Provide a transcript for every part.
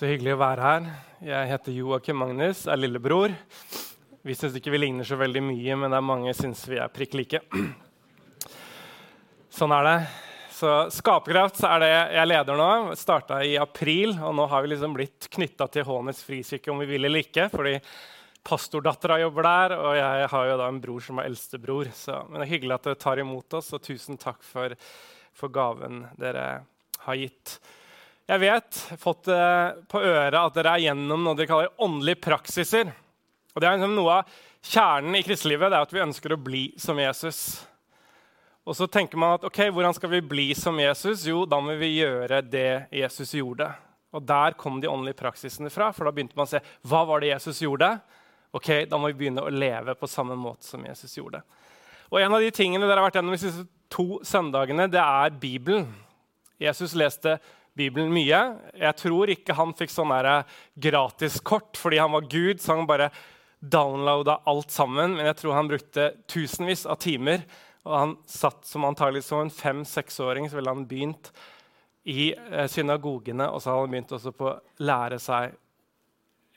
Så hyggelig å være her. Jeg heter Joakim Magnus, er lillebror. Vi syns ikke vi ligner så veldig mye, men det er mange syns vi er prikk like. Sånn er det. Så Skaperkraft er det jeg leder nå. Starta i april, og nå har vi liksom blitt knytta til Hånes frikirke om vi vil eller ikke. fordi pastordattera jobber der, og jeg har jo da en bror som er eldstebror. Så, men det er hyggelig at dere tar imot oss, og tusen takk for, for gaven dere har gitt. Jeg vet, fått det på øret, at dere er gjennom noe dere kaller åndelige praksiser. Og det er liksom Noe av kjernen i kristelivet det er at vi ønsker å bli som Jesus. Og så tenker man at ok, hvordan skal vi bli som Jesus? Jo, da må vi gjøre det Jesus gjorde. Og der kom de åndelige praksisene fra. For da begynte man å se hva var det Jesus gjorde. Ok, Da må vi begynne å leve på samme måte som Jesus gjorde. Og En av de tingene dere har vært gjennom de siste to søndagene, det er Bibelen. Jesus leste Bibelen mye. Jeg tror ikke han fikk sånn gratiskort fordi han var Gud, så han bare downloada alt sammen. Men jeg tror han brukte tusenvis av timer. Og han satt som antagelig som en fem-seksåring så ville han begynt i eh, synagogene, og så hadde han begynt også på å lære seg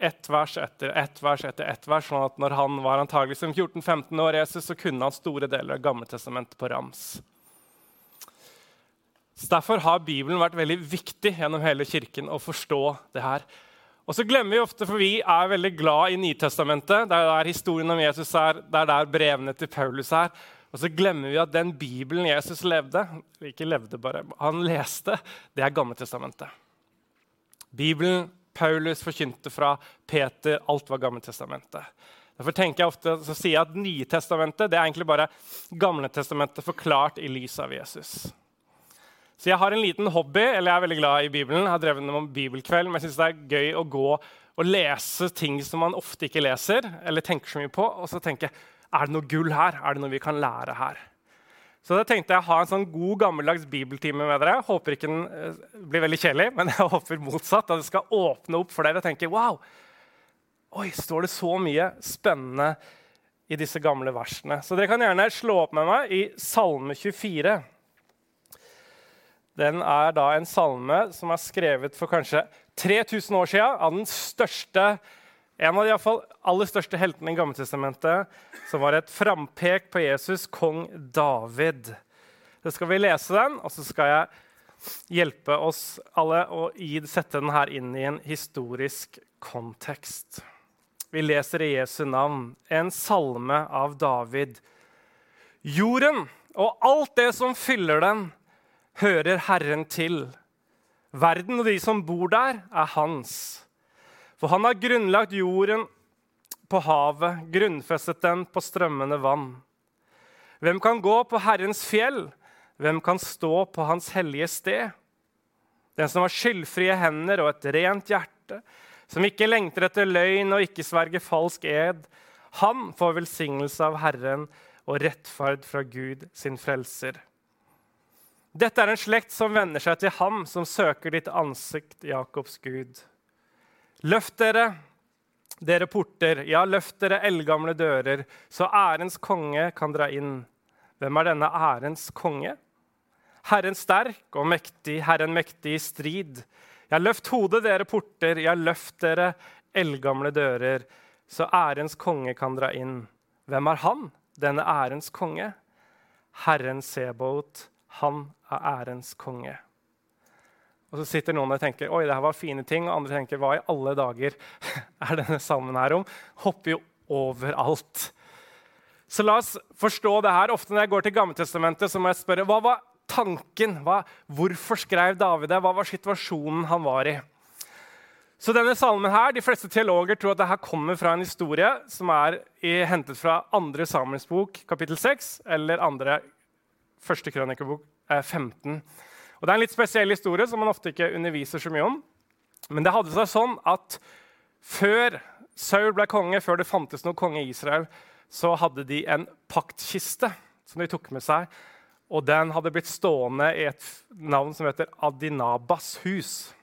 ett vers etter ett vers etter ett vers, sånn at når han var antagelig som 14-15 år, Jesus, så kunne han store deler av Gammeltestamentet på rams. Så Derfor har Bibelen vært veldig viktig gjennom hele kirken å forstå det her. Og så glemmer vi ofte, for vi er veldig glad i Nytestamentet. Det er der historien om Jesus er, det er der brevene til Paulus er. Og så glemmer vi at den Bibelen Jesus levde, ikke levde bare, han leste, det er Gammeltestamentet. Bibelen Paulus forkynte fra Peter, alt var Gammeltestamentet. Derfor tenker jeg ofte, så sier jeg at Nytestamentet det er egentlig bare Gamletestamentet forklart i lys av Jesus. Så jeg har en liten hobby, eller jeg er veldig glad i Bibelen. Jeg har drevet med bibelkveld, men jeg synes det er gøy å gå og lese ting som man ofte ikke leser eller tenker så mye på. Og så tenker jeg er det noe gull her? Er det noe vi kan lære her? Så da tenkte jeg å ha en sånn god, gammeldags bibeltime med dere. Håper ikke den eh, blir veldig kjedelig, men jeg håper motsatt. At det skal åpne opp for dere og tenke wow, oi, står det så mye spennende i disse gamle versene. Så dere kan gjerne slå opp med meg i Salme 24 den er da en salme som er skrevet for kanskje 3000 år siden av den største, en av de aller største heltene i Gammeltestamentet, som var et frampek på Jesus, kong David. Så skal vi lese den, og så skal jeg hjelpe oss alle å sette den her inn i en historisk kontekst. Vi leser i Jesu navn, en salme av David. Jorden og alt det som fyller den, hører Herren til. Verden og de som bor der, er hans. For han har grunnlagt jorden på havet, grunnfestet den på strømmende vann. Hvem kan gå på Herrens fjell? Hvem kan stå på Hans hellige sted? Den som har skyldfrie hender og et rent hjerte, som ikke lengter etter løgn og ikke sverger falsk ed, han får velsignelse av Herren og rettferd fra Gud, sin frelser. Dette er en slekt som venner seg til ham som søker ditt ansikt, Jakobs Gud. Løft dere, dere porter, ja, løft dere eldgamle dører, så ærens konge kan dra inn. Hvem er denne ærens konge? Herren sterk og mektig, Herren mektig i strid. Ja, løft hodet, dere porter, ja, løft dere eldgamle dører, så ærens konge kan dra inn. Hvem er han, denne ærens konge? Herren Sebaot, han er ærens konge. Og så sitter noen og tenker oi, det her var fine ting, og andre tenker hva i alle dager er denne salmen her om? Hopper jo overalt. Så la oss forstå det her. Ofte når jeg går til Gammeltestamentet, så må jeg spørre hva var tanken? Hva, hvorfor skrev David det? Hva var situasjonen han var i? Så denne salmen her, De fleste teologer tror at dette kommer fra en historie som er hentet fra andre Samuels bok, kapittel 6, eller andre første krønikebok 15. Og Det er en litt spesiell historie som man ofte ikke underviser så mye om. Men det hadde seg sånn at før Saul ble konge, før det fantes noen konge i Israel, så hadde de en paktkiste som de tok med seg. Og den hadde blitt stående i et navn som heter Adinabas hus.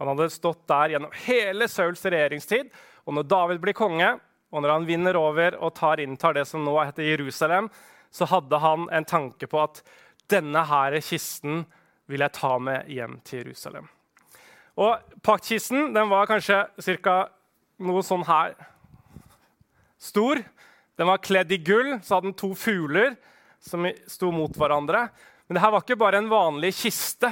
Han hadde stått der gjennom hele Sauls regjeringstid. Og når David blir konge, og når han vinner over og tar inntar det som nå heter Jerusalem, så hadde han en tanke på at denne her kisten vil jeg ta med hjem til Jerusalem. Og paktkisten den var kanskje ca. noe sånn her stor. Den var kledd i gull, så hadde den to fugler som sto mot hverandre. Men dette var ikke bare en vanlig kiste.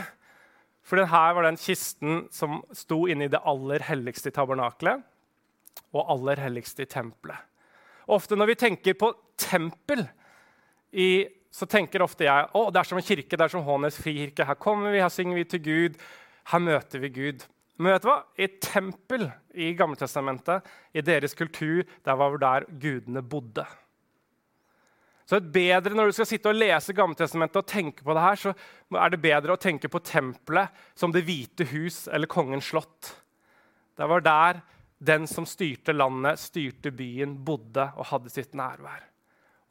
For denne var den kisten som sto inne i det aller helligste tabernakelet og aller helligste tempelet. Ofte når vi tenker på tempel, i, så tenker ofte jeg å, det er som en kirke, det er som Hånes frikirke. Her kommer vi, her synger vi til Gud, her møter vi Gud. Men vet du hva? I tempel i Gammeltestamentet, i deres kultur, der var der gudene bodde. Så det er bedre Når du skal sitte og lese Gammeltestamentet og tenke på det her, så er det bedre å tenke på tempelet som Det hvite hus eller Kongens slott. Det var der den som styrte landet, styrte byen, bodde og hadde sitt nærvær.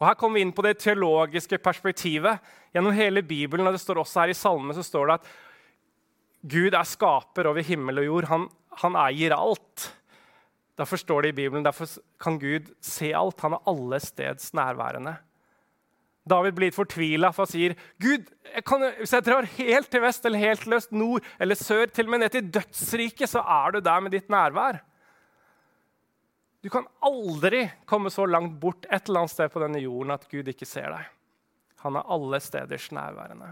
Og Her kommer vi inn på det teologiske perspektivet. Gjennom hele Bibelen og det står også her i salmen, så står det at Gud er skaper over himmel og jord. Han, han eier alt. Derfor står det i Bibelen, derfor kan Gud se alt. Han er alle steds nærværende. David blir fortvila, for han sier, 'Gud, jeg kan, hvis jeg drar helt til vest eller helt til øst, nord eller sør, til og med ned til dødsriket, så er du der med ditt nærvær.' Du kan aldri komme så langt bort et eller annet sted på denne jorden at Gud ikke ser deg. Han er alle steders nærværende.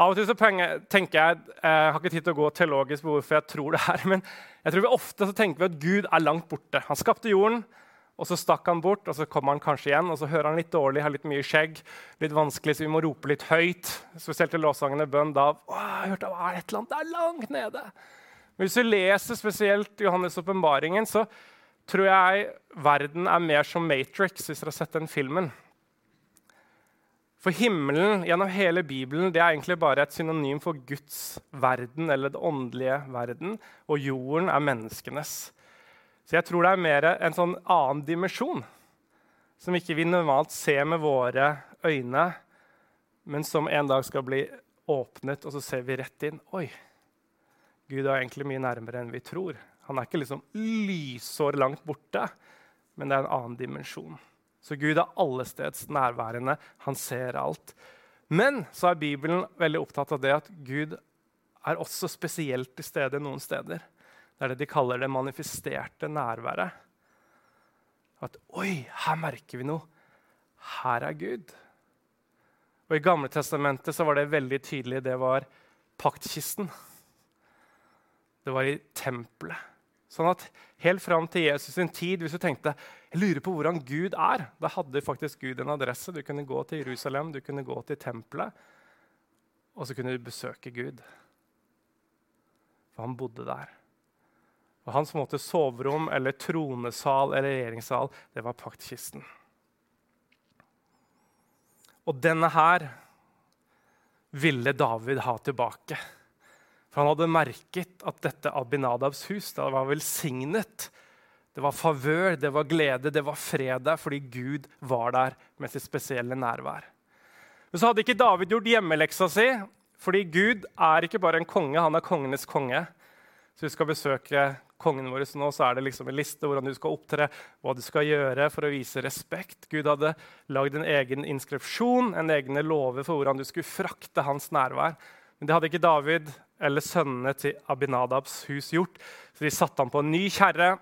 Av og til så tenker jeg, jeg har ikke tid til å gå teologisk på hvorfor jeg tror det her, men jeg tror vi ofte så tenker vi at Gud er langt borte. Han skapte jorden, og så stakk han bort, og så kommer han kanskje igjen. Og så hører han litt dårlig, har litt mye skjegg, litt vanskelig, så vi må rope litt høyt. Spesielt i lovsangene bønn. Da å, jeg hørte, det er et eller annet, det er langt nede. Men hvis du leser spesielt Johannes' åpenbaringen, så tror jeg verden er mer som Matrix, hvis dere har sett den filmen. For himmelen gjennom hele Bibelen det er egentlig bare et synonym for Guds verden, eller det åndelige verden, og jorden er menneskenes. Så jeg tror det er mer en sånn annen dimensjon, som ikke vi normalt ser med våre øyne, men som en dag skal bli åpnet, og så ser vi rett inn. Oi, Gud er egentlig mye nærmere enn vi tror. Han er ikke liksom lysår langt borte, men det er en annen dimensjon. Så Gud er allesteds nærværende. Han ser alt. Men så er Bibelen veldig opptatt av det at Gud er også spesielt til stede noen steder. Det er det de kaller det manifesterte nærværet. At oi, her merker vi noe. Her er Gud. Og I Gamle Testamentet så var det veldig tydelig. Det var paktkisten. Det var i tempelet. Sånn at Helt fram til Jesus sin tid, hvis du tenkte jeg lurer på hvordan Gud er, da hadde faktisk Gud en adresse. Du kunne gå til Jerusalem, du kunne gå til tempelet, og så kunne du besøke Gud. For han bodde der. Og Hans måte soverom eller tronesal eller regjeringssal, det var paktkisten. Og denne her ville David ha tilbake. For han hadde merket at dette Abinadabs hus det var velsignet. Det var favør, det var glede, det var fred der fordi Gud var der med sitt spesielle nærvær. Men så hadde ikke David gjort hjemmeleksa si, fordi Gud er ikke bare en konge, han er kongenes konge. Så vi skal besøke kongen vår nå, så er det liksom en liste hvordan du skal opptre, hva du skal gjøre for å vise respekt. Gud hadde lagd en egen inskripsjon, en egne lover for hvordan du skulle frakte hans nærvær. Men det hadde ikke David eller sønnene til Abinadabs hus gjort. Så de satte ham på en ny kjerre,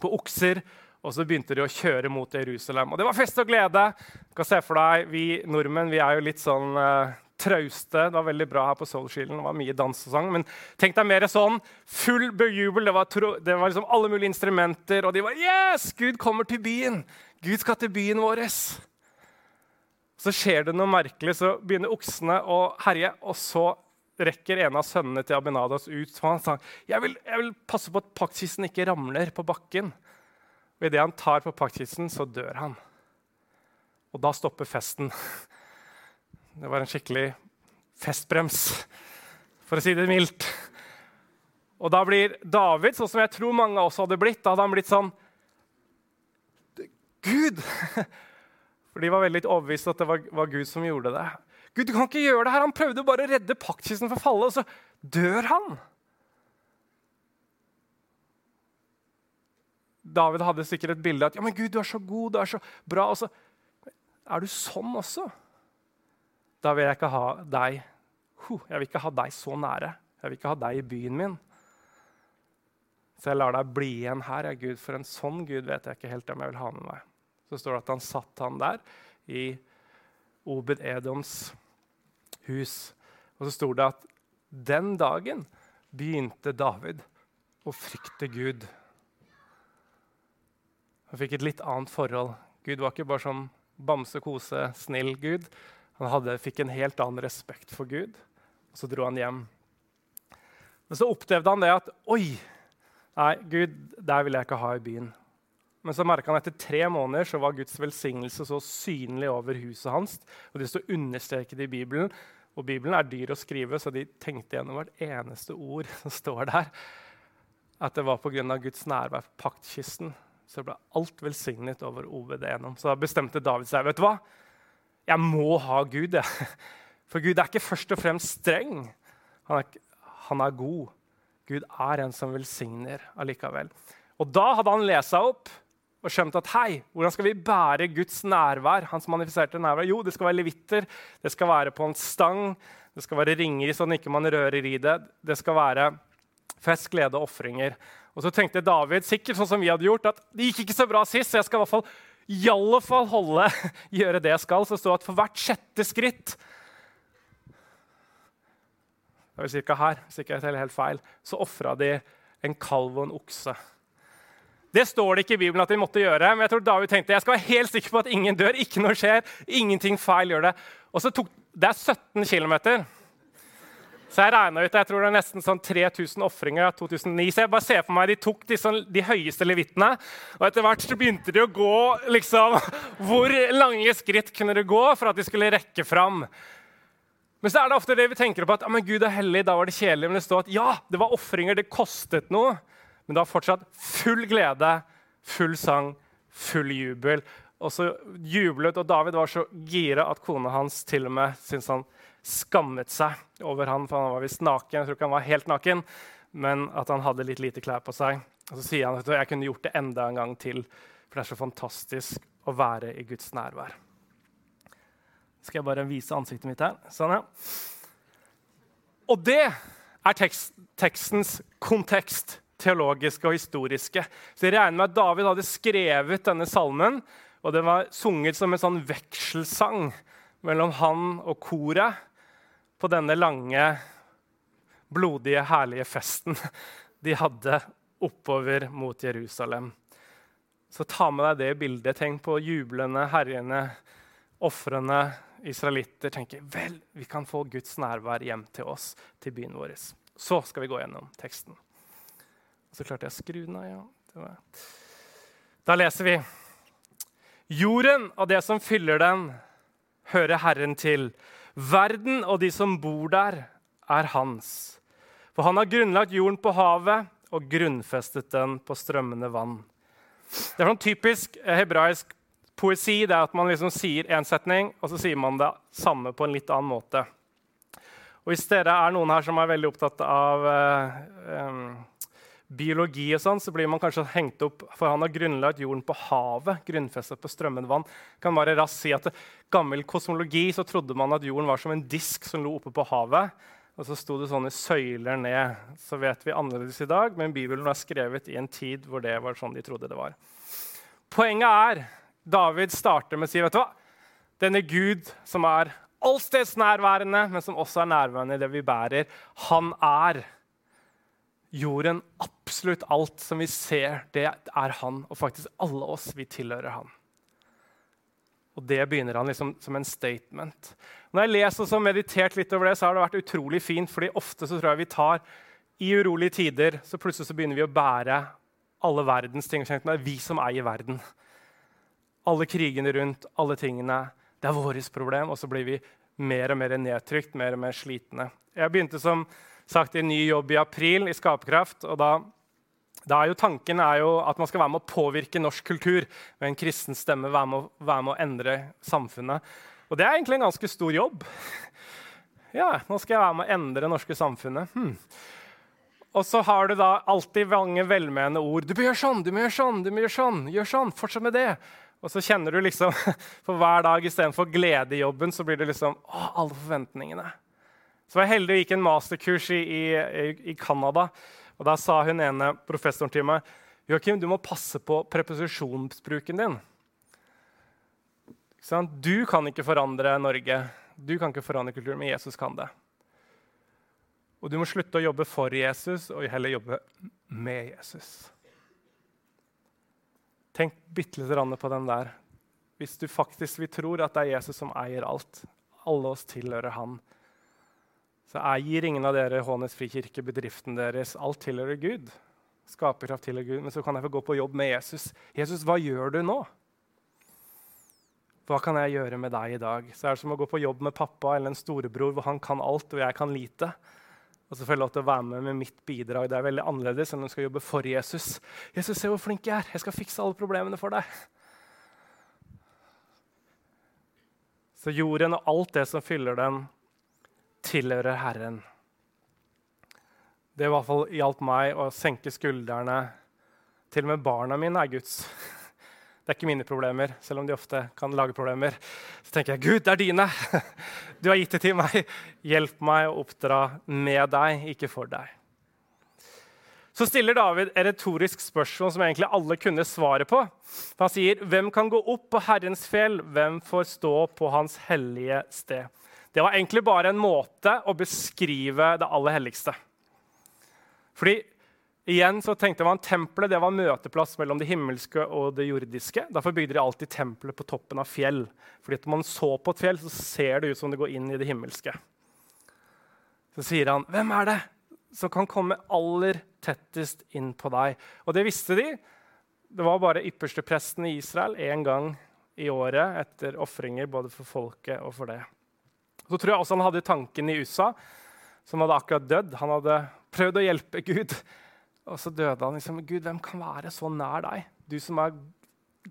på okser, og så begynte de å kjøre mot Jerusalem. Og det var fest og glede. Du kan se for deg, Vi nordmenn vi er jo litt sånn uh, trauste. Det var veldig bra her på Soulshielden. Det var mye dans og sang. Men tenk deg mer sånn full bejubel. Det var, det var liksom alle mulige instrumenter, og de var Yes! Gud kommer til byen! Gud skal til byen vår. Så skjer det noe merkelig, så begynner oksene å herje. Og så rekker en av sønnene til Abinadas ut. Så han sa jeg vil, jeg vil passe på at paktkisten ikke ramler på bakken. Og idet han tar på paktkisten, så dør han. Og da stopper festen. Det var en skikkelig festbrems, for å si det mildt. Og da blir David, sånn som jeg tror mange av oss hadde blitt, da hadde han blitt sånn Gud! For de var veldig overbevist at det var, var, Gud som gjorde det. Gud, du kan ikke gjøre det her. Han prøvde bare å redde paktkisten fra fallet, og så dør han. David hadde sikkert et bilde av at ja, men Gud, du er så god, du er så bra. Og så er du sånn også. Da vil jeg ikke ha deg Jeg vil ikke ha deg så nære. Jeg vil ikke ha deg i byen min. Så jeg lar deg bli igjen her. Ja, Gud, for en sånn Gud vet jeg ikke helt om jeg vil ha med meg. Så står det at han satt han der i Obed Edoms hus. Og så sto det at den dagen begynte David å frykte Gud. Han fikk et litt annet forhold. Gud var ikke bare sånn bamse, kose, snill Gud. Han hadde, fikk en helt annen respekt for Gud. Og så dro han hjem. Men så opplevde han det at Oi! Nei, Gud, der vil jeg ikke ha i byen. Men så merka han etter tre måneder så var Guds velsignelse så synlig over huset hans. Og det står understreket i Bibelen. Og Bibelen er dyr å skrive, så de tenkte gjennom hvert eneste ord som står der. At det var pga. Guds nærvær på paktkisten. Så ble alt velsignet over OBD gjennom. Så da bestemte David seg. vet du hva? Jeg må ha Gud, jeg. For Gud er ikke først og fremst streng. Han er, han er god. Gud er en som velsigner allikevel. Og da hadde han lest seg opp og skjønt at hei, hvordan skal vi bære Guds nærvær? Hans manifiserte nærvær? Jo, det skal være levitter, det skal være på en stang, det skal være ringer sånn ikke man rører i det. Det skal være fest, glede og ofringer. Og så tenkte David, sikkert sånn som vi hadde gjort, at det gikk ikke så bra sist, så jeg skal i hvert fall, i alle fall holde, gjøre det jeg skal. Så det står at for hvert sjette skritt det er cirka her, hvis ikke jeg teller helt feil, så ofra de en kalv og en okse. Det står det ikke i Bibelen at de måtte gjøre, men jeg tror David tenkte jeg skal være helt sikker på at ingen dør, ikke noe skjer, ingenting feil gjør det. Og så tok, Det er 17 km. Så jeg regna ut jeg tror det er nesten sånn 3000 ofringer av 2009. Så jeg bare ser for meg de tok de, sånn, de høyeste levittene, og etter hvert så begynte de å gå liksom Hvor lange skritt kunne de gå for at de skulle rekke fram? Men så er det ofte det vi tenker på at men Gud er hellig, da var det kjedelig. Men det står at ja, det var ofringer, det kostet noe. Men det var fortsatt full glede, full sang, full jubel. Og så jublet, og David var så gira at kona hans til og med syntes han skammet seg over han, for han var visst naken. Jeg tror ikke han var helt naken, men at han hadde litt lite klær på seg. Og så sier han at jeg kunne gjort det enda en gang til, for det er så fantastisk å være i Guds nærvær. Skal jeg bare vise ansiktet mitt her? Sånn, ja. Og det er tekst, tekstens kontekst, teologiske og historiske. Så jeg regner med at David hadde skrevet denne salmen, og den var sunget som en sånn vekselsang mellom han og koret på denne lange, blodige, herlige festen de hadde oppover mot Jerusalem. Så ta med deg det bildet. Tenk på jublende, herjende, ofrende israelitter. Tenker vel, vi kan få Guds nærvær hjem til oss, til byen vår. Så skal vi gå gjennom teksten. Så klarte jeg å skru den av. Ja. Da leser vi. Jorden og det som fyller den, hører Herren til. Verden og de som bor der, er hans. For han har grunnlagt jorden på havet og grunnfestet den på strømmende vann. Det er sånn typisk hebraisk poesi det er at man liksom sier én setning, og så sier man det samme på en litt annen måte. Og Hvis dere er noen her som er veldig opptatt av eh, um, biologi, og sånn, så blir man kanskje hengt opp for han har grunnlagt jorden på havet. grunnfestet på strømmende vann. Kan bare raskt si at gammel kosmologi så trodde man at jorden var som en disk som lå oppe på havet. Og så sto det sånne søyler ned. Så vet vi annerledes i dag, men Bibelen er skrevet i en tid hvor det var sånn de trodde det var. Poenget er David starter med å si vet du hva? Denne Gud som er allstedsnærværende, men som også er nærværende i det vi bærer, han er jorden, absolutt alt som vi ser, det er han. Og faktisk alle oss, vi tilhører han. Og det begynner han liksom som en statement. Når jeg leser og meditert litt over det, så har det vært utrolig fint. fordi ofte så tror jeg vi tar i urolige tider så plutselig så begynner vi å bære alle verdens ting. Det er vi som eier verden. Alle krigene rundt, alle tingene. Det er vårt problem. Og så blir vi mer og mer nedtrykt, mer og mer slitne. Jeg begynte som sagt en ny jobb i april i Skaperkraft. og da, da er jo Tanken er jo at man skal være med å påvirke norsk kultur med en kristen stemme. Være med, være med å endre samfunnet. Og det er egentlig en ganske stor jobb. Ja, nå skal jeg være med å endre det norske samfunnet. Hmm. Og så har du da alltid mange velmenende ord. 'Du bør gjøre sånn, du må gjøre sånn, du må gjøre sånn. Gjør sånn, Fortsett med det.' Og så kjenner du liksom For hver dag istedenfor glede i jobben, så blir det liksom å, alle forventningene. Så var jeg heldig og gikk en masterkurs i, i, i Canada. Og da sa hun ene professoren til meg Joakim, du må passe på preposisjonsbruken din. Du kan ikke forandre Norge. Du kan ikke forandre kulturen, men Jesus kan det. Og du må slutte å jobbe for Jesus og heller jobbe med Jesus. Tenk bitte litt på den der. Hvis du faktisk vi tror at det er Jesus som eier alt, alle oss tilhører han, så eier ingen av dere Hånes frikirke bedriften deres. Alt tilhører Gud. Skaperkraft tilhører Gud. Men så kan jeg få gå på jobb med Jesus. Jesus, hva gjør du nå? Hva kan jeg gjøre med deg i dag? Så er det som å gå på jobb med pappa eller en storebror hvor han kan alt og jeg kan lite. Og så får jeg lov til å være med med mitt bidrag. Det er veldig annerledes enn om du skal jobbe for Jesus. Jesus, se hvor flink jeg er. Jeg skal fikse alle problemene for deg. Så jorden og alt det som fyller den, tilhører Herren. Det i hvert fall hjalp meg å senke skuldrene. Til og med barna mine er Guds. Det er ikke mine problemer, selv om de ofte kan lage problemer. Så tenker jeg, Gud, det er dine. Du har gitt det til meg. Hjelp meg å oppdra med deg, ikke for deg. Så stiller David et retorisk spørsmål som egentlig alle kunne svare på. Han sier, 'Hvem kan gå opp på Herrens fjell? Hvem får stå på Hans hellige sted?' Det var egentlig bare en måte å beskrive det aller helligste. Fordi Igjen så tenkte man Tempelet det var møteplass mellom det himmelske og det jordiske. Derfor bygde de alltid tempelet på toppen av fjell. Fordi Når man så på et fjell, så ser det ut som det går inn i det himmelske. Så sier han, 'Hvem er det som kan komme aller tettest inn på deg?' Og det visste de. Det var bare ypperstepresten i Israel én gang i året etter ofringer både for folket og for det. Så tror jeg også han hadde tanken i USA, som hadde akkurat dødd. Han hadde prøvd å hjelpe Gud og så døde han. liksom, Gud, hvem kan være så nær deg? Du som er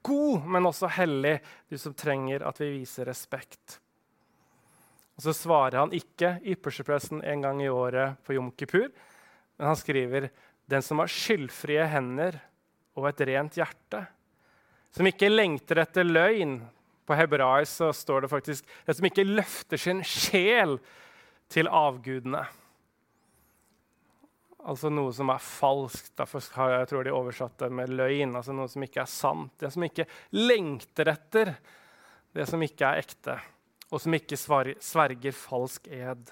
god, men også hellig. Du som trenger at vi viser respekt. Og Så svarer han ikke ypperstepresten en gang i året på Jom Kippur, men han skriver den som har skyldfrie hender og et rent hjerte, som ikke lengter etter løgn. På hebraisk så står det faktisk den som ikke løfter sin sjel til avgudene. Altså noe som er falskt. Derfor jeg tror de oversatt det med løgn. altså Noe som ikke er sant. Det som ikke lengter etter det som ikke er ekte, og som ikke sverger falsk ed.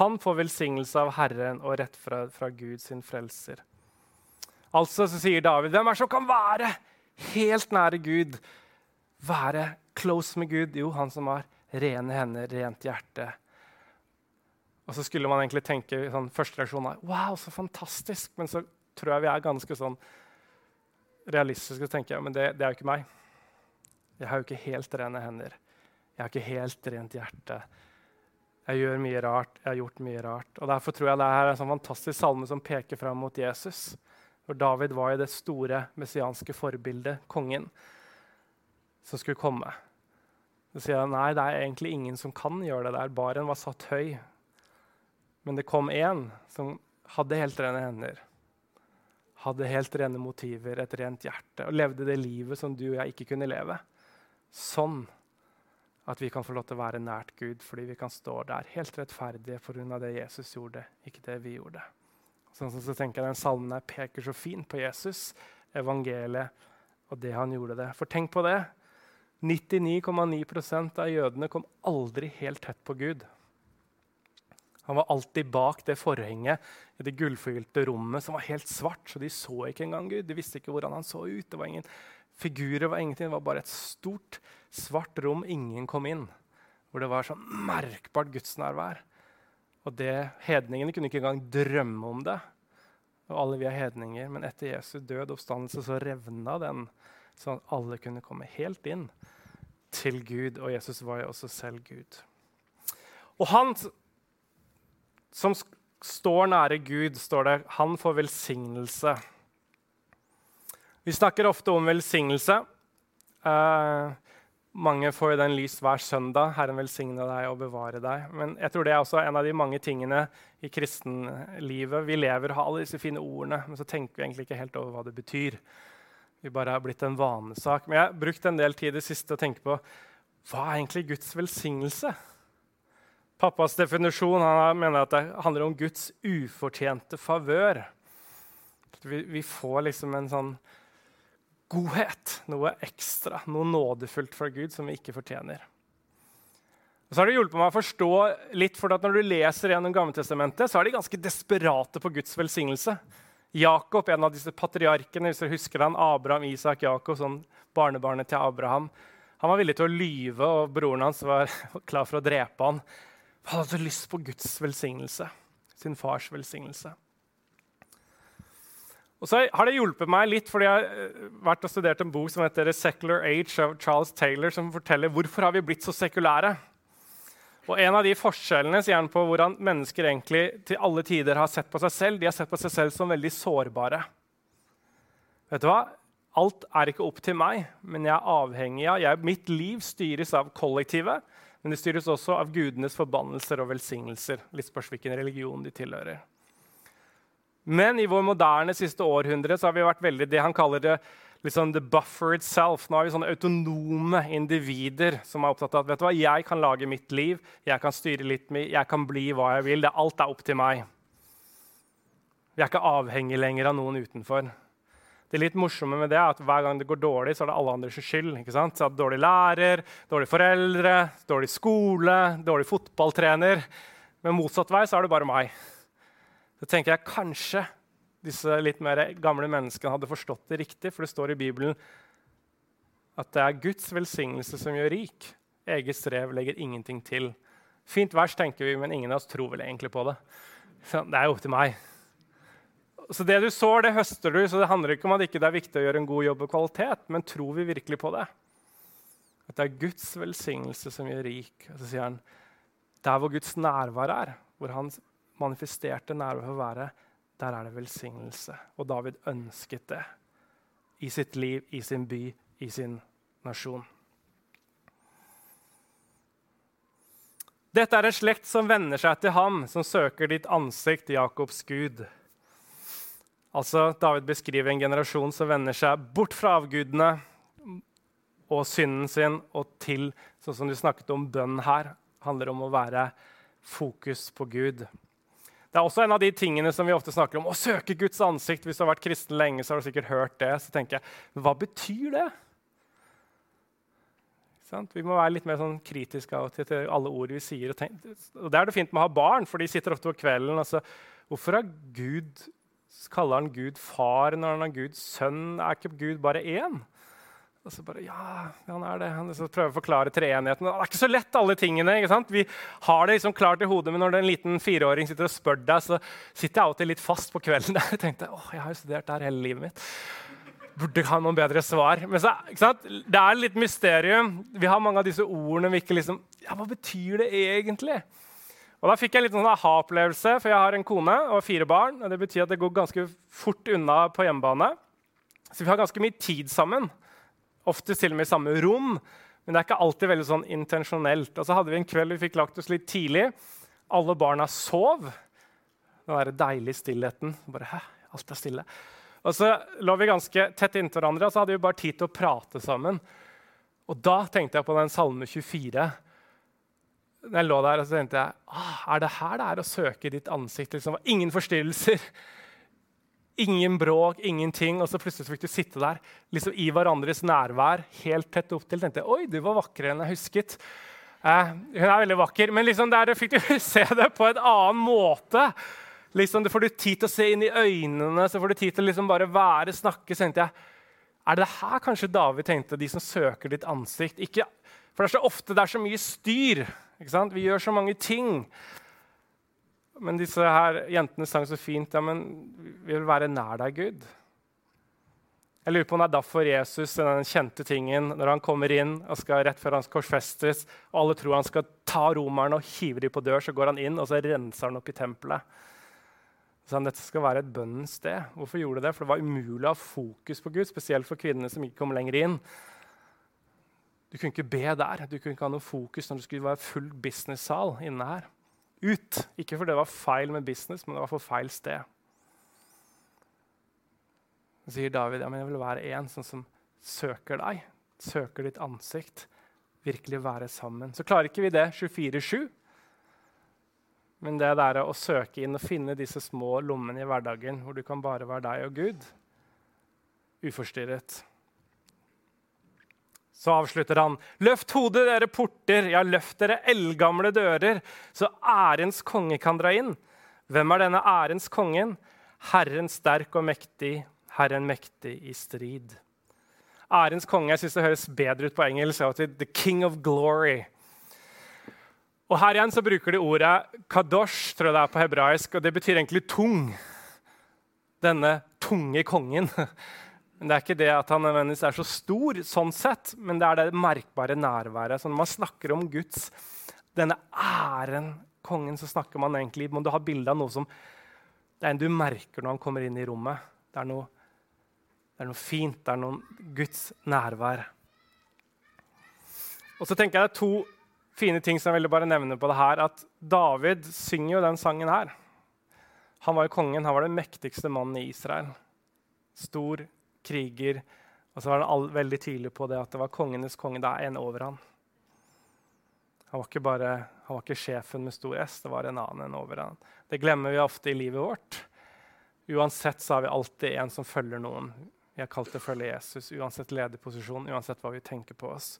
Han får velsignelse av Herren og rett fra, fra Gud sin frelser. Altså så sier David, hvem er det som kan være helt nære Gud? Være close med Gud? Jo, han som har rene hender, rent hjerte og så skulle man egentlig tenke sånn, første reaksjon er wow, så fantastisk. Men så tror jeg vi er ganske sånn realistiske og tenker men det, det er jo ikke meg. Jeg har jo ikke helt rene hender. Jeg har ikke helt rent hjerte. Jeg gjør mye rart. Jeg har gjort mye rart. Og Derfor tror jeg det er en sånn fantastisk salme som peker fram mot Jesus. For David var jo det store messianske forbildet, kongen, som skulle komme. Så sier han nei, det er egentlig ingen som kan gjøre det der. Baren var satt høy. Men det kom en som hadde helt rene hender, hadde helt rene motiver, et rent hjerte, og levde det livet som du og jeg ikke kunne leve. Sånn at vi kan få lov til å være nært Gud fordi vi kan stå der helt rettferdige pga. det Jesus gjorde, ikke det vi gjorde. Sånn, så tenker jeg Den salmen her peker så fint på Jesus, evangeliet og det han gjorde det. For tenk på det. 99,9% av jødene kom aldri helt tett på Gud. Han var alltid bak det forhenget i det gullforgylte rommet som var helt svart. Så de så ikke engang Gud. De visste ikke hvordan han så ut. Det var ingen figurer, var ingenting. Det var bare et stort, svart rom ingen kom inn. Hvor det var sånn merkbart gudsnærvær. Og det, Hedningene kunne ikke engang drømme om det. Og alle vi er hedninger, Men etter Jesu død og oppstandelse så revna den, sånn at alle kunne komme helt inn til Gud. Og Jesus var jo også selv Gud. Og han som står nære Gud, står det, han får velsignelse. Vi snakker ofte om velsignelse. Eh, mange får jo den lys hver søndag. Herren velsigne deg og bevare deg. Men jeg tror det er også en av de mange tingene i kristenlivet. Vi lever, har alle disse fine ordene, men så tenker vi egentlig ikke helt over hva det betyr. Vi bare har blitt en vanesak. Men jeg har brukt en del tid i det siste å tenke på hva er egentlig Guds velsignelse? Pappas definisjon han mener at det handler om Guds ufortjente favør. Vi, vi, får liksom en sånn godhet, noe ekstra, noe nådefullt fra Gud som vi ikke fortjener. Og så har det hjulpet meg å forstå litt, for Når du leser gjennom Gammeltestamentet, så er de ganske desperate på Guds velsignelse. Jakob, en av disse patriarkene, hvis dere husker han, Abraham, Isak, Jakob, sånn barnebarnet til Abraham, han var villig til å lyve, og broren hans var klar for å drepe han. Han hadde lyst på Guds velsignelse, sin fars velsignelse. Og så har det hjulpet meg litt, fordi jeg har eh, vært og studert en bok som heter The Secular Age av Charles Taylor, som forteller hvorfor har vi blitt så sekulære. Og En av de forskjellene sier han på hvordan mennesker egentlig til alle tider har sett på seg selv, de har sett på seg selv som veldig sårbare. Vet du hva? Alt er ikke opp til meg, men jeg er avhengig av jeg, Mitt liv styres av kollektivet, men det styres også av gudenes forbannelser og velsignelser. Litt spørs hvilken religion de tilhører. Men i vår moderne siste århundre så har vi vært veldig det han kaller det liksom the buffer itself. Nå har vi sånne autonome individer som er opptatt av at vet du hva, jeg kan lage mitt liv, jeg kan styre litt, jeg kan bli hva jeg vil. Det, alt er opp til meg. Vi er ikke avhengig lenger av noen utenfor. Det litt morsomme med det er at Hver gang det går dårlig, så er det alle andres skyld. ikke sant? Så Dårlig lærer, dårlige foreldre, dårlig skole, dårlig fotballtrener. Men motsatt vei så er det bare meg. Så tenker jeg kanskje disse litt mer gamle menneskene hadde forstått det riktig, for det står i Bibelen at det er Guds velsignelse som gjør rik. Eget strev legger ingenting til. Fint vers, tenker vi, men ingen av oss tror vel egentlig på det. Det er jo opp til meg. Så det du sår, det høster du. Så det handler ikke om at det ikke er viktig å gjøre en god jobb og kvalitet, men tror vi virkelig på det? At det er Guds velsignelse som gjør rik. Og så sier han der hvor Guds nærvær er, hvor hans manifesterte nærvær for å være, der er det velsignelse. Og David ønsket det i sitt liv, i sin by, i sin nasjon. Dette er en slekt som venner seg til ham, som søker ditt ansikt, Jakobs Gud. Altså, David beskriver en generasjon som vender seg bort fra avgudene og synden sin og til sånn som du snakket om bønn her, handler om å være fokus på Gud. Det er også en av de tingene som vi ofte snakker om. Å søke Guds ansikt. Hvis du har vært kristen lenge, så har du sikkert hørt det. Så tenker jeg, Hva betyr det? Vi må være litt mer sånn kritiske til, alle ord vi sier. Og, og Det er det fint med å ha barn, for de sitter ofte på kvelden. Altså, hvorfor har Gud, kaller han Gud far når han er Guds sønn? Er ikke Gud bare én? Og så bare Ja, han er det. Han prøver å forklare treenigheten. Det er ikke så lett, alle tingene. ikke sant? Vi har det liksom klart i hodet, men når en liten fireåring sitter og spør deg, så sitter jeg alltid litt fast på kvelden. Jeg tenkte, åh, jeg har jo studert der hele livet mitt. Burde ha noen bedre svar. Men så, ikke sant? Det er litt mysterium. Vi har mange av disse ordene vi ikke liksom Ja, hva betyr det egentlig? Og Da fikk jeg litt sånn aha-opplevelse, for jeg har en kone og fire barn. og Det betyr at det går ganske fort unna på hjemmebane. Så vi har ganske mye tid sammen. Ofte til og med i samme rom, men det er ikke alltid veldig sånn intensjonelt. Og så hadde vi en kveld vi fikk lagt oss litt tidlig. Alle barna sov. Den derre deilige stillheten. Bare, Hæ? Alt er stille. Og så lå vi ganske tett inntil hverandre, og så hadde vi bare tid til å prate sammen. Og da tenkte jeg på den salme 24. Når jeg lå der, og så tenkte jeg ah, er det her det er å søke ditt ansikt? Liksom, ingen forstyrrelser. Ingen bråk, ingenting. Og så plutselig fikk du sitte der liksom i hverandres nærvær helt tett opptil. tenkte jeg, Oi, du var vakrere enn jeg husket. Eh, hun er veldig vakker, men liksom der fikk du se det på en annen måte. Liksom, du får du tid til å se inn i øynene, så får du tid til å liksom bare være, snakke. Så tenkte jeg, Er det her kanskje David tenkte, de som søker ditt ansikt? Ikke, for det er så ofte det er så mye styr. Vi gjør så mange ting. Men disse her jentene sang så fint. Ja, men vi vil være nær deg, Gud. Jeg lurer på om det er derfor Jesus den kjente tingen, når han kommer inn og skal rett før han korsfestes, og alle tror han skal ta romerne og hive dem på dør, så går han inn og så renser han opp i tempelet. Så han, dette skal være et bønnens sted. Hvorfor gjorde det? For det var umulig å ha fokus på Gud, spesielt for kvinnene som ikke kom lenger inn. Du kunne ikke be der. Du kunne ikke ha noe fokus når det skulle være full business-sal inne her ut. Ikke fordi det var feil med business, men det var for feil sted. Så sier David ja, men jeg vil være en sånn som søker deg, søker ditt ansikt. Virkelig være sammen. Så klarer ikke vi det 24-7. Men det der å søke inn og finne disse små lommene i hverdagen hvor du kan bare være deg og Gud, uforstyrret. Så avslutter han. Løft hodet, dere porter, ja, løft dere eldgamle dører, så ærens konge kan dra inn. Hvem er denne ærens kongen? Herren sterk og mektig, Herren mektig i strid. Ærens konge jeg synes det høres bedre ut på engelsk. The King of Glory. Og Her igjen så bruker de ordet kadosh, tror jeg det er på hebraisk, og det betyr egentlig tung. Denne tunge kongen. Men Det er ikke det at han nødvendigvis er så stor, sånn sett, men det er det merkbare nærværet. Så når man snakker om Guds denne æren, kongen, så snakker man egentlig må du ha bilde av noe som det er en du merker når han kommer inn i rommet. Det er noe, det er noe fint. Det er noe Guds nærvær. Og så tenker jeg det er to fine ting som jeg ville bare nevne på det her, at David synger jo den sangen her. Han var jo kongen, han var den mektigste mannen i Israel. Stor kriger. Og så var han veldig tydelig på det at det var kongenes konge. Det er en over han. Han var ikke bare han var ikke sjefen med stor S, det var en annen enn over han. Det glemmer vi ofte i livet vårt. Uansett så har vi alltid en som følger noen. Vi har kalt det følge Jesus, uansett lederposisjon, uansett hva vi tenker på oss.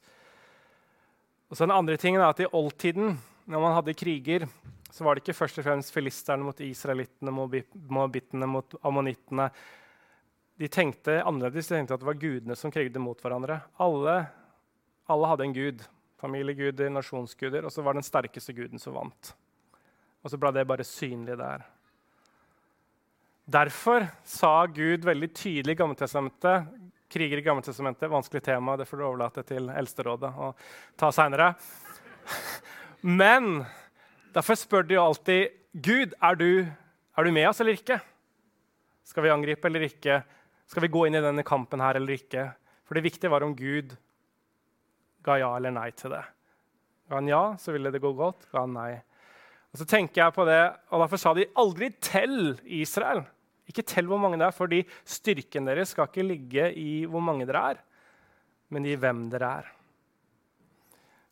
Og så den andre tingen er at I oldtiden, når man hadde kriger, så var det ikke først og fremst filisterne mot israelittene, moabittene mot ammonittene. De tenkte annerledes. De tenkte at det var gudene som krigde mot hverandre. Alle, alle hadde en gud. Familieguder, nasjonsguder. Og så var den sterkeste guden som vant. Og så ble det bare synlig der. Derfor sa Gud veldig tydelig i Gammeltestamentet kriger i Gammeltestamentet, vanskelig tema. Det får du overlate til Eldsterådet å ta seinere. Men derfor spør de jo alltid Gud, er du, er du med oss eller ikke? Skal vi angripe eller ikke? Skal vi gå inn i denne kampen her eller ikke? For det viktige var om Gud ga ja eller nei til det. Ga han ja, så ville det gå godt. Ga han nei. Og så tenker jeg på det, og Derfor sa de aldri 'tell Israel ikke tell hvor mange det er, fordi styrken deres skal ikke ligge i hvor mange dere er, men i hvem dere er.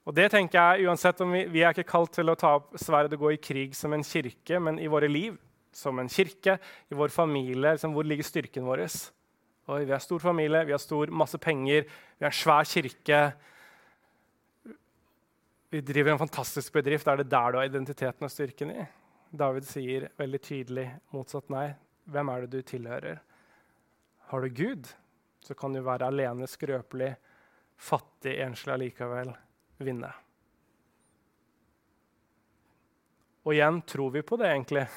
Og det tenker jeg, uansett om Vi, vi er ikke kalt til å ta opp sverdet og gå i krig som en kirke, men i våre liv som en kirke, i vår familie. Liksom, hvor ligger styrken vår? Oi, vi har stor familie, vi har stor, masse penger, vi har en svær kirke. Vi driver en fantastisk bedrift. Er det der du har identiteten og styrken i? David sier veldig tydelig motsatt nei. Hvem er det du tilhører? Har du Gud, så kan du være alene, skrøpelig, fattig, enslig allikevel vinne. Og igjen tror vi på det, egentlig.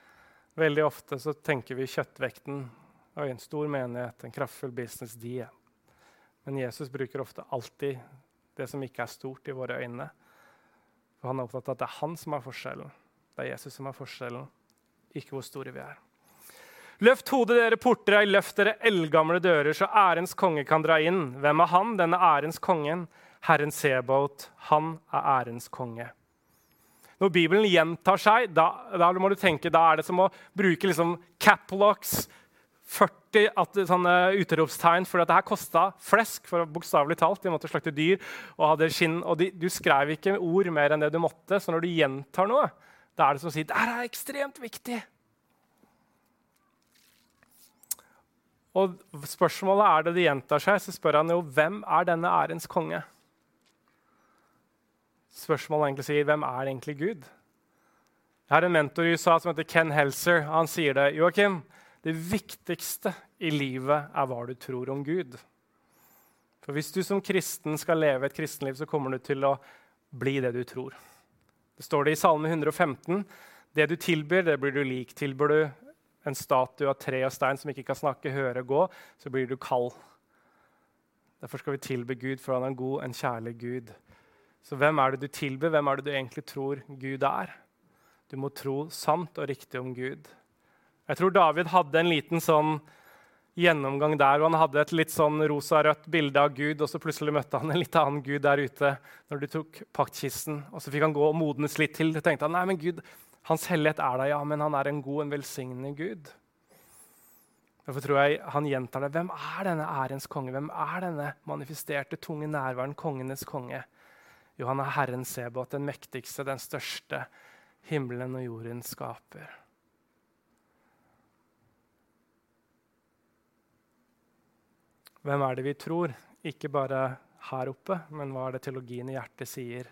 Veldig ofte så tenker vi kjøttvekten. Oi, en stor menighet, en kraftfull business, de. Men Jesus bruker ofte alltid det som ikke er stort i våre øyne. For han er opptatt av at det er han som er forskjellen. Det er Jesus som er forskjellen, ikke hvor store vi er. Løft hodet, dere portere, løft dere eldgamle dører, så ærens konge kan dra inn. Hvem er han, denne ærens kongen? Herren Sebaot, han er ærens konge. Når Bibelen gjentar seg, da, da må du tenke, da er det som å bruke liksom caplocks, 40 at, sånne utropstegn, for det her kosta flesk. for bokstavelig talt, De måtte slakte dyr og hadde skinn. og de, Du skrev ikke ord mer enn det du måtte. Så når du gjentar noe, da er det som å si det er ekstremt viktig. Og spørsmålet er det det gjentar seg, så spør han jo hvem er denne ærens konge? Spørsmålet egentlig sier hvem er egentlig Gud? Jeg har en mentor i USA som heter Ken Helser. Han sier det. Joakim, det viktigste i livet er hva du tror om Gud. For hvis du som kristen skal leve et kristenliv, så kommer du til å bli det du tror. Det står det i Salme 115. Det du tilbyr, det blir du lik. Tilbyr du en statue av tre og stein som ikke kan snakke, høre, gå, så blir du kald. Derfor skal vi tilbe Gud, for han er en god, en kjærlig Gud. Så hvem er det du tilber? Hvem er det du egentlig tror Gud er? Du må tro sant og riktig om Gud. Jeg tror David hadde en liten sånn gjennomgang der, og han hadde et litt sånn rosa-rødt bilde av Gud, og så plutselig møtte han en litt annen Gud der ute når du tok paktkisten. Og så fikk han gå og modnes litt til. Da tenkte han nei, men Gud, hans hellighet er der, ja, men han er en god, en velsignende Gud. Derfor tror jeg han gjentar det. Hvem er denne ærens konge? Hvem er denne manifesterte, tunge nærværen, kongenes konge? Jo, han er Herren Sebot, den mektigste, den største. himmelen og jorden skaper. Hvem er det vi tror? Ikke bare her oppe, men hva er det teologien i hjertet sier?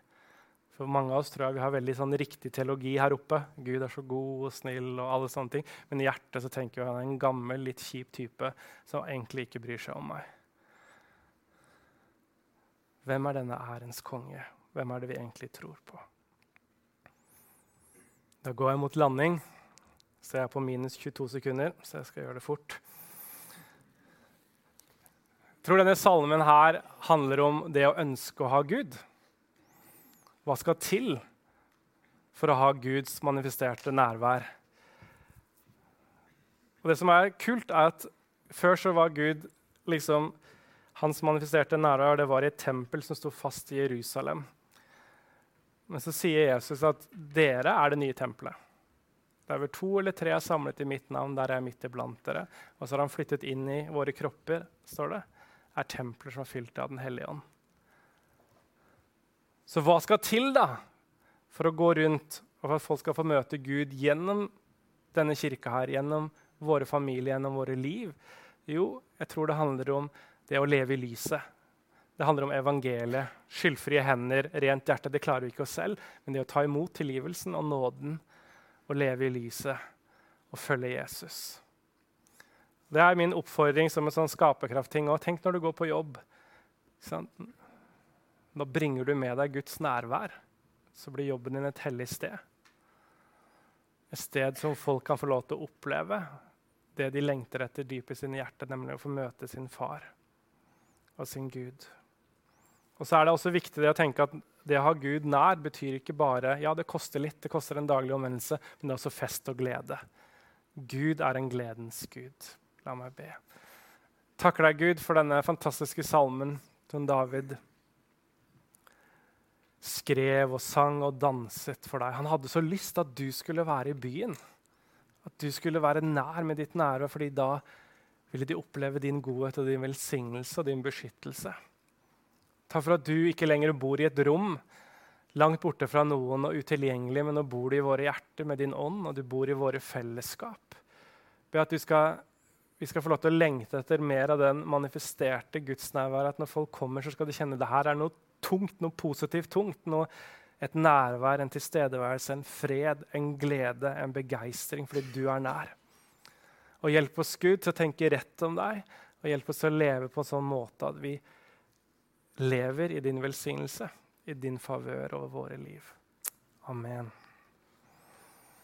For mange av oss tror jeg vi har veldig sånn riktig teologi her oppe. Gud er så god og snill, og alle sånne ting. Men i hjertet så tenker vi at han er en gammel, litt kjip type som egentlig ikke bryr seg om meg. Hvem er denne ærens konge? Hvem er det vi egentlig tror på? Da går jeg mot landing. Så jeg er på minus 22 sekunder, så jeg skal gjøre det fort. Tror denne salmen her handler om det å ønske å ha Gud. Hva skal til for å ha Guds manifesterte nærvær? Og det som er kult, er at før så var Gud liksom Hans manifesterte nærvær det var i et tempel som sto fast i Jerusalem. Men så sier Jesus at dere er det nye tempelet. Der hvor to eller tre er samlet i mitt navn, der er jeg midt iblant dere. Og så har han flyttet inn i våre kropper, står det, er templer som er fylt av Den hellige ånd. Så hva skal til da for å gå rundt og for at folk skal få møte Gud gjennom denne kirka her, gjennom våre familier, gjennom våre liv? Jo, jeg tror det handler om det å leve i lyset. Det handler om evangeliet. Skyldfrie hender, rent hjerte. Det klarer vi ikke oss selv. Men det å ta imot tilgivelsen og nåden og leve i lyset og følge Jesus. Det er min oppfordring som en sånn skaperkraftting. Tenk når du går på jobb. Da bringer du med deg Guds nærvær. Så blir jobben din et hellig sted. Et sted som folk kan få lov til å oppleve det de lengter etter dypt i sine hjerter, nemlig å få møte sin far og sin Gud. Og så er det også viktig å tenke at det å ha Gud nær betyr ikke bare ja, det koster litt, det koster en daglig omvendelse, men det er også fest og glede. Gud er en gledens gud. La meg be. Takker deg, Gud, for denne fantastiske salmen som David skrev og sang og danset for deg. Han hadde så lyst at du skulle være i byen. At du skulle være nær med ditt nære, fordi da ville de oppleve din godhet og din velsignelse og din beskyttelse. Takk for at du ikke lenger bor i et rom langt borte fra noen og utilgjengelig, men nå bor du i våre hjerter med din ånd, og du bor i våre fellesskap. Be at du skal, vi skal få lov til å lengte etter mer av den manifesterte gudsnærværet. At når folk kommer, så skal de kjenne det her er noe tungt, noe positivt tungt. Noe, et nærvær, en tilstedeværelse, en fred, en glede, en begeistring fordi du er nær. Og hjelp oss, Gud, til å tenke rett om deg, og hjelp oss til å leve på en sånn måte at vi lever i din velsignelse, i din favør over våre liv. Amen.